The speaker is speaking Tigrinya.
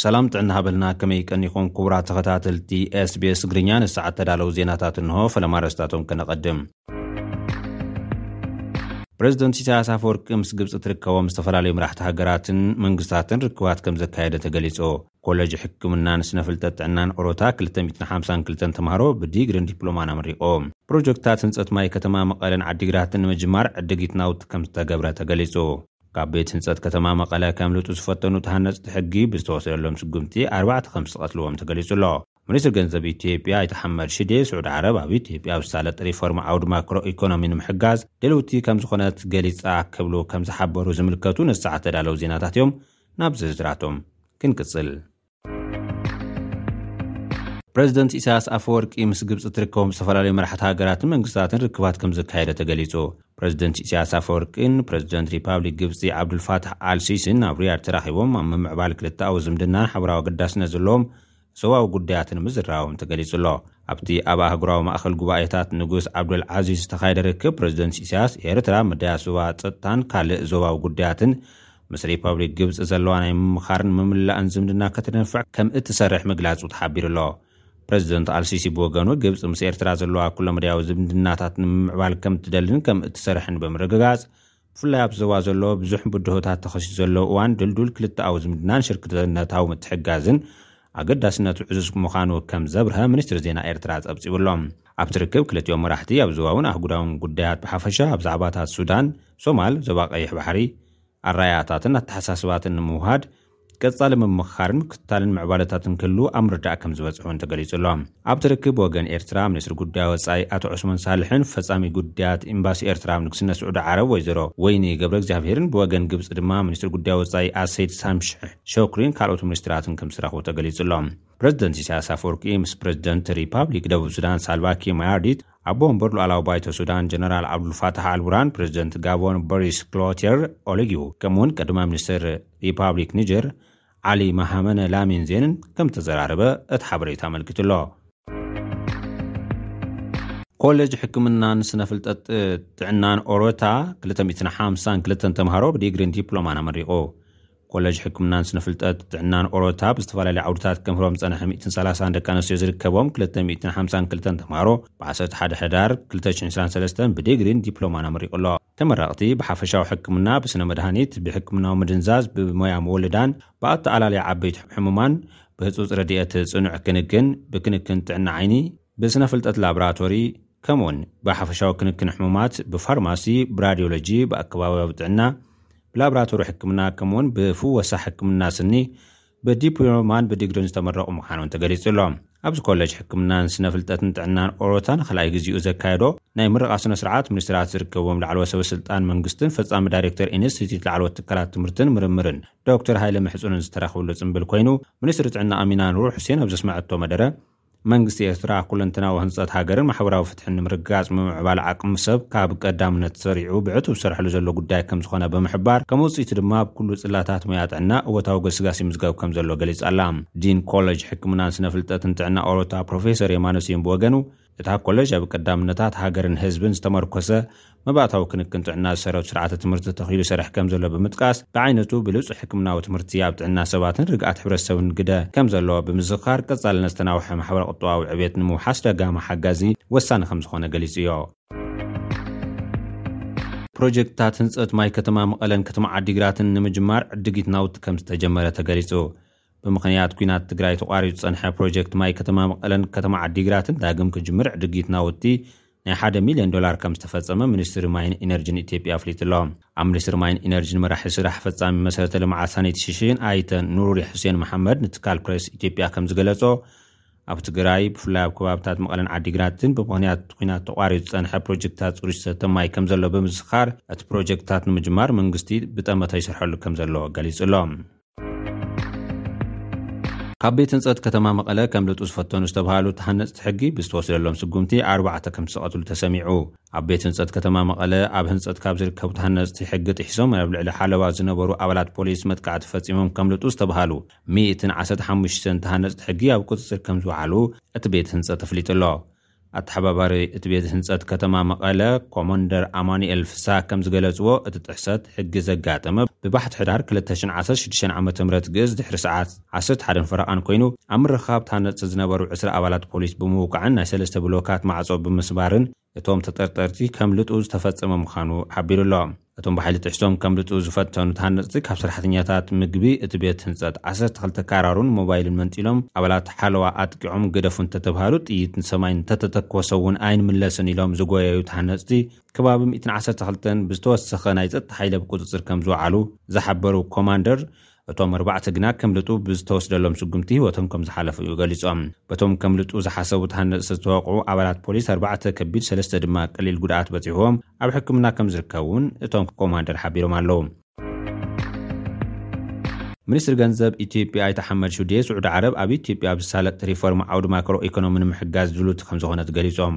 ሰላም ጥዕና ሃበልና ከመይ ቀኒኹም ክቡራት ተኸታተልቲ SBS ትግርኛ ንሰዓት ተዳለዉ ዜናታት እንሆ ፈለማ ኣረስታቶም ከነቐድም ፕረዚደንት ኢሳያስ ኣፈወርቂ ምስ ግብፂ ትርከቦም ዝተፈላለዩ መራሕቲ ሃገራትን መንግስታትን ርክባት ከም ዘካየደ ተገሊፁ ኮለጅ ሕክምናን ስነ ፍልጠት ጥዕናን ኦሮታ ክልተ ሚእትን ሓምሳን ክልተን ተምሃሮ ብዲግርን ዲፕሎማን ኣመሪቑ። ፕሮጀክትታት ህንፀት ማይ ከተማ መቐለን ዓዲግራትን ንምጅማር ዕድጊት ናውቲ ከምዝተገብረ ተገሊፁ። ካብ ቤት ህንፀት ከተማ መቐለ ከምልጡ ዝፈተኑ ተሃነፅቲ ሕጊ ብዝተወሰደሎም ስጉምቲ ኣርባዕተ ከምዝተቐትልዎም ተገሊፁ ኣሎ። ሚኒስትር ገንዘብ ኢትዮጵያ ኣይተ ኣሕመድ ሽዴ፣ ስዑዲ ዓረብ ኣብ ኢትዮጵያ ኣብ ዝሳለጥ ሪፎርም ዓውዲ ማክሮ ኢኮኖሚ ንምሕጋዝ ድልውቲ ከምዝኾነት ገሊፃ ክብሉ ከምዝሓበሩ ዝምልከቱ ነዚ ሰዓት ዝተዳለዉ ዜናታት እዮም። ናብ ዝርዝራቶም ክንቅፅል። ፕረዚደንት ኢሳያስ ኣፈወርቂ ምስ ግብፂ እትርከቦም ዝተፈላለዩ መራሕቲ ሃገራትን መንግስታትን ርክባት ከምዘካየደ ተገሊፁ። ፕረዚደንት ኢሳያስ ኣፈወርቂን ፕረዚደንት ሪፓብሊክ ግብፂ ዓብዱልፋታሕ ኣል ሲሲን ኣብ ሪያድ ተራኺቦም ኣብ ምምዕባል ክልተኣዊ ዝምድናን ሓበራዊ ኣገዳስነት ዘለዎም ሰብኣዊ ጉዳያትን ምዝራቦም ተገሊጹ ኣሎ። ኣብቲ ኣብ ኣህጉራዊ ማእከል ጉባኤታት ንጉስ ዓብደልዓዚዝ ዝተኻየደ ርክብ፣ ፕረዚደንት ኢሳያስ፣ ኤርትራ ምድያት ዞባ ጸጥታን ካልእ ዞባዊ ጉዳያትን ምስ ሪፓብሊክ ግብጺ ዘለዋ ናይ ምምኻርን ምምላእን ዝምድና ከተድንፍዕ ከም እትሰርሕ ምግላጹ ተሓቢሩ ኣሎ። ፕረዚደንት ኣልሲሲ ብወገኑ፣ ግብጺ ምስ ኤርትራ ዘለዋ ኩለመዳያዊ ዝምድናታት ንምምዕባል ከም እትደልን ከም እትሰርሕን ብምርግጋጽ፣ ብፍላይ ኣብቲ ዞባ ዘሎ ብዙሕ ብድሆታት ተኸሲቱ ዘሎ እዋን ድልዱል ክልተኣዊ ዝምድናን ሽርክነታዊ ምትሕግጋዝን ኣገዳስነቱ ዕዙዝ ምዃኑ ከም ዘብርሀ ሚኒስትሪ ዜና ኤርትራ ጸብጺቡ ኣሎ። ኣብቲ ርክብ ክልቲኦም መራሕቲ ኣብ ዞባውን ኣህጉራውን ጉዳያት ብሓፈሻ ኣብ ዛዕባታት ሱዳን፣ ሶማል፣ ዞባ ቀይሕ ባሕሪ ኣረኣእያታትን ኣተሓሳስባትን ንምውህሃድ ቀጻሊ ምምኽኻርን ምክትታልን ምዕባለታትን ክህሉ ኣብ ምርዳእ ከምዝበጽሑ እውን ተገሊጹ ኣሎ። ኣብቲ ርክብ ብወገን ኤርትራ ሚኒስትሪ ጉዳይ ወጻኢ ኣቶ ዑስማን ሳልሕን ፈጻሚ ጉዳያት ኤምባሲ ኤርትራ ኣብ ንግስነት ስዑዲ ዓረብ ወይዘሮ ወይኒ ገብረእግዚኣብሄርን ብወገን ግብጺ ድማ ሚኒስትር ጉዳይ ወጻኢ ኣሰይድ ሳምሽሕ ሾክሪን ካልኦት ሚኒስትራትን ከምዝተረኽቡ ተገሊጹ ኣሎ። ፕረዚደንት ኢሳያስ ኣፈወርቂ ምስ ፕረዚደንት ሪፓብሊክ ደቡብ ሱዳን ሳልቫኪር ማያርዲት ኣቦ ወንበር ሉኣላዊ ባይቶ ሱዳን ጀነራል ዓብዱልፋታሕ ኣልቡርሃን፣ ፕረዚደንት ጋቦን ቦሪስ ክሎቴር ኦሊጊው፣ ከምኡ'ውን ቀዳማይ ሚኒስተር ሪፓብሊክ ኒጀር ዓሊ መሃመነ ላሚን ዜንን ከምዝተዘራረበ እቲ ሓበሬታ ኣመልኪቱ'ሎ። ኮሌጅ ሕክምናን ስነ ፍልጠት ጥዕናን ኦሮታ ክልተ ሚእትን ሓምሳን ክልተን ተምሃሮ ብዲግሪን ዲፕሎማን ኣመሪቑ። ኮለጅ ሕክምናን ስነፍልጠት ጥዕናን ኦሮታ ኣብ ዝተፈላለዩ ዓውድታት ከምህሮም ዝጸንሐ ሚእትን ሰላሳን ደቂ ኣንስትዮ ዝርከቦም ክልተ ሚእትን ሓምሳን ክልተን ተምሃሮ ብዓሰርተ ሓደ ሕዳር ክልተ ሽሕን ዕስራን ሰለስተን ብዲግሪን ዲፕሎማን ኣመሪቑ ኣሎ። ተመረቕቲ ብሓፈሻዊ ሕክምና፣ ብስነ መድሃኒት፣ ብሕክምናዊ ምድንዛዝ፣ ብሞያ ምውልዳን፣ ብኣተኣላልያ ዓበይቲ ሕሙማን፣ ብህጹጽ ረድኤት ጽኑዕ ክንክን፣ ብክንክን ጥዕና ዓይኒ፣ ብስነ-ፍልጠት ላብራቶሪ፣ ከምኡውን ብሓፈሻዊ ክንክን ሕሙማት፣ ብፋርማሲ፣ ብራድዮሎጂ፣ ብኣከባብያዊ ጥዕና፣ ብላብራቶሪ ሕክምና፣ ከምኡውን ብፍወሳ ሕክምና ስኒ ብዲፕሎማን ብዲግሪን ዝተመረቑ ምዃኖም ተገሊጹ ኣሎ። ኣብዚ ኮለጅ ሕክምናን ስነ-ፍልጠትን ጥዕናን ኦሮታ ንኻልኣይ ግዜኡ ዘካየዶ ናይ ምረቓ ስነ-ስርዓት፣ ሚኒስትራት ዝርከብዎም ላዕለዎት ሰበ-ስልጣን መንግስትን ፈጻሚ ዳይሬክተር ኢንስቲትዩት ላዕለዎት ትካላት ትምህርትን ምርምርን ዶክተር ሃይለ ምሕጹንን ዝተረኽብሉ ጽንብል ኮይኑ፣ ሚኒስትሪ ጥዕና ኣሚና ኑርሑሴን ኣብ ዘስመዐቶ መደረ፣ መንግስቲ ኤርትራ ኩለንትናዊ ህንጸት ሃገርን ማሕበራዊ ፍትሕን ንምርግጋጽ ምምዕባል ዓቅሚ ሰብ ካብ ቀዳምነት ሰሪዑ ብዕቱብ ዝሰርሐሉ ዘሎ ጉዳይ ከምዝኾነ ብምሕባር ከም ውጽኢቱ ድማ ኣብ ኩሉ ጽላታት ሞያ ጥዕና እወታዊ ገስጋስ ይምዝገብ ከምዘሎ ገሊጻ'ላ። ዲን ኮለጅ ሕክምናን ስነፍልጠትን ጥዕና ኦሮታ ፕሮፌሰር የማነ ስዩም ብወገኑ እታ ኮለጅ ኣብ ቀዳምነታት ሃገርን ህዝብን ዝተመርኮሰ መባእታዊ ክንክን ጥዕና ዝሰረቱ ስርዓተ ትምህርቲ ተተኺሉ ይሰርሕ ከምዘሎ ብምጥቃስ፣ ብዓይነቱ ብሉጽ ሕክምናዊ ትምህርቲ ኣብ ጥዕና ሰባትን ርግኣት ሕብረተሰብን ግደ ከምዘለዎ ብምዝኽኻር፣ ቀጻልነት ዝተናውሐ ማሕበረ-ቁጠባዊ ዕብየት ንምውሓስ ደጋሚ ሓጋዚ ወሳኒ ከምዝኾነ ገሊጹዮ። ፕሮጀክትታት ህንጸት ማይ ከተማ መቐለን ከተማ ዓዲግራትን ንምጅማር ዕድጊት ናውቲ ከምዝተጀመረ ተገሊጹ። ብምኽንያት ኲናት ትግራይ ተቋሪጹ ዝጸንሐ ፕሮጀክት ማይ ከተማ መቐለን ከተማ ዓዲግራትን ዳግም ክጅምር ዕድጊት ናውቲ ናይ ሓደ ሚልዮን ዶላር ከም ዝተፈፀመ ሚኒስትሪ ማይን ኢነርጂን ኢትዮጵያ ኣፍሊጡ'ሎ። ኣብ ሚኒስትሪ ማይን ኢነርጂን መራሒ ስራሕ ፈፃሚ መሰረተ ልምዓት ሳኒትሽሽን ኣይተ ኑሩሪ ሑሴን መሓመድ ንትካል ፕሬስ ኢትዮጵያ ከም ዝገለፆ፣ ኣብ ትግራይ ብፍላይ ኣብ ከባብታት መቐለን ዓዲግራትን ብምኽንያት ኲናት ተቋሪፁ ዝፀንሐ ፕሮጀክትታት ፅሩይ ዝሰተ ማይ ከም ዘሎ ብምዝኽኻር፣ እቲ ፕሮጀክትታት ንምጅማር መንግስቲ ብጠመተ ይሰርሐሉ ከም ዘሎ ገሊፁ'ሎ። ካብ ቤት ህንፀት ከተማ መቐለ ከምልጡ ዝፈተኑ ዝተብሃሉ ተሃነፅቲ ሕጊ ብዝተወስደሎም ስጉምቲ ኣርባዕተ ከምዝተቐትሉ ተሰሚዑ። ኣብ ቤት ህንፀት ከተማ መቐለ ኣብ ህንፀት ካብ ዝርከቡ ተሃነፅቲ ሕጊ ጥሒሶም ኣብ ልዕሊ ሓለዋ ዝነበሩ ኣባላት ፖሊስ መጥቃዕቲ ፈፂሞም ከምልጡ ዝተብሃሉ ሚእትን ዓሰርተ ሓሙሽተን ተሃነፅቲ ሕጊ ኣብ ቁፅፅር ከምዝወዓሉ እቲ ቤት ህንፀት ኣፍሊጡ'ሎ። ኣተሓባባሪ እቲ ቤት ህንፀት ከተማ መቐለ ኮሞንደር ኣማኑኤል ፍስሃ ከምዝገለፅዎ፣ እቲ ጥሕሰት ሕጊ ዘጋጠመ ብባሕቲ ሕዳር ክልተ ሽሕን ዓሰርተ ሽዱሽተን ዓመተ ምህረት ግእዝ ድሕሪ ሰዓት ዓሰርተ ሓደን ፈረቓን ኮይኑ ኣብ ምርኽኻብ ተሃነፅቲ ዝነበሩ ዕስራ ኣባላት ፖሊስ ብምውቃዕን ናይ ሰለስተ ብሎካት ማዕፆ ብምስባርን እቶም ተጠርጠርቲ ከምልጡ ዝተፈፀመ ምዃኑ ሓቢሩ'ሎ። እቶም ብሓይሊ ጥሒሶም ከምልጡ ዝፈተኑ ተሃነፅቲ ካብ ሰራሕተኛታት ምግቢ እቲ ቤት ህንፀት ዓሰርተ ክልተ ካራሩን ሞባይልን መንጢሎም ኣባላት ሓለዋ ኣጥቂዖም ግደፉ እንተተብሃሉ ጥይት ንሰማይ እንተተተኮሰ እውን ኣይንምለስን ኢሎም ዝጎየዩ ተሃነፅቲ ከባቢ ሚእትን ዓሰርተ ክልተን ብዝተወሰኸ ናይ ፀጥታ ሓይሊ ኣብ ቁፅፅር ከምዝወዓሉ ዝሓበሩ ኮማንደር እቶም ኣርባዕተ ግና ከምልጡ ብዝተወስደሎም ስጉምቲ ህይወቶም ከምዝሓለፉ እዩ ገሊፆም። በቶም ከምልጡ ዝሓሰቡ ተሃነፅቲ ዝተወቕዑ ኣባላት ፖሊስ ኣርባዕተ ከቢድ ሰለስተ ድማ ቀሊል ጉድኣት በፂሑዎም ኣብ ሕክምና ከምዝርከቡ እውን እቶም ኮማንደር ሓቢሮም ኣለው። ሚኒስትር ገንዘብ ኢትዮጵያ ኣይተ ሓመድ ሹዴ፣ ስዑዲ ዓረብ ኣብ ኢትዮጵያ ኣብ ዝሳለጥ ሪፎርም ዓውዲ ማክሮ ኢኮኖሚ ንምሕጋዝ ድልውቲ ከምዝኾነት ገሊፆም።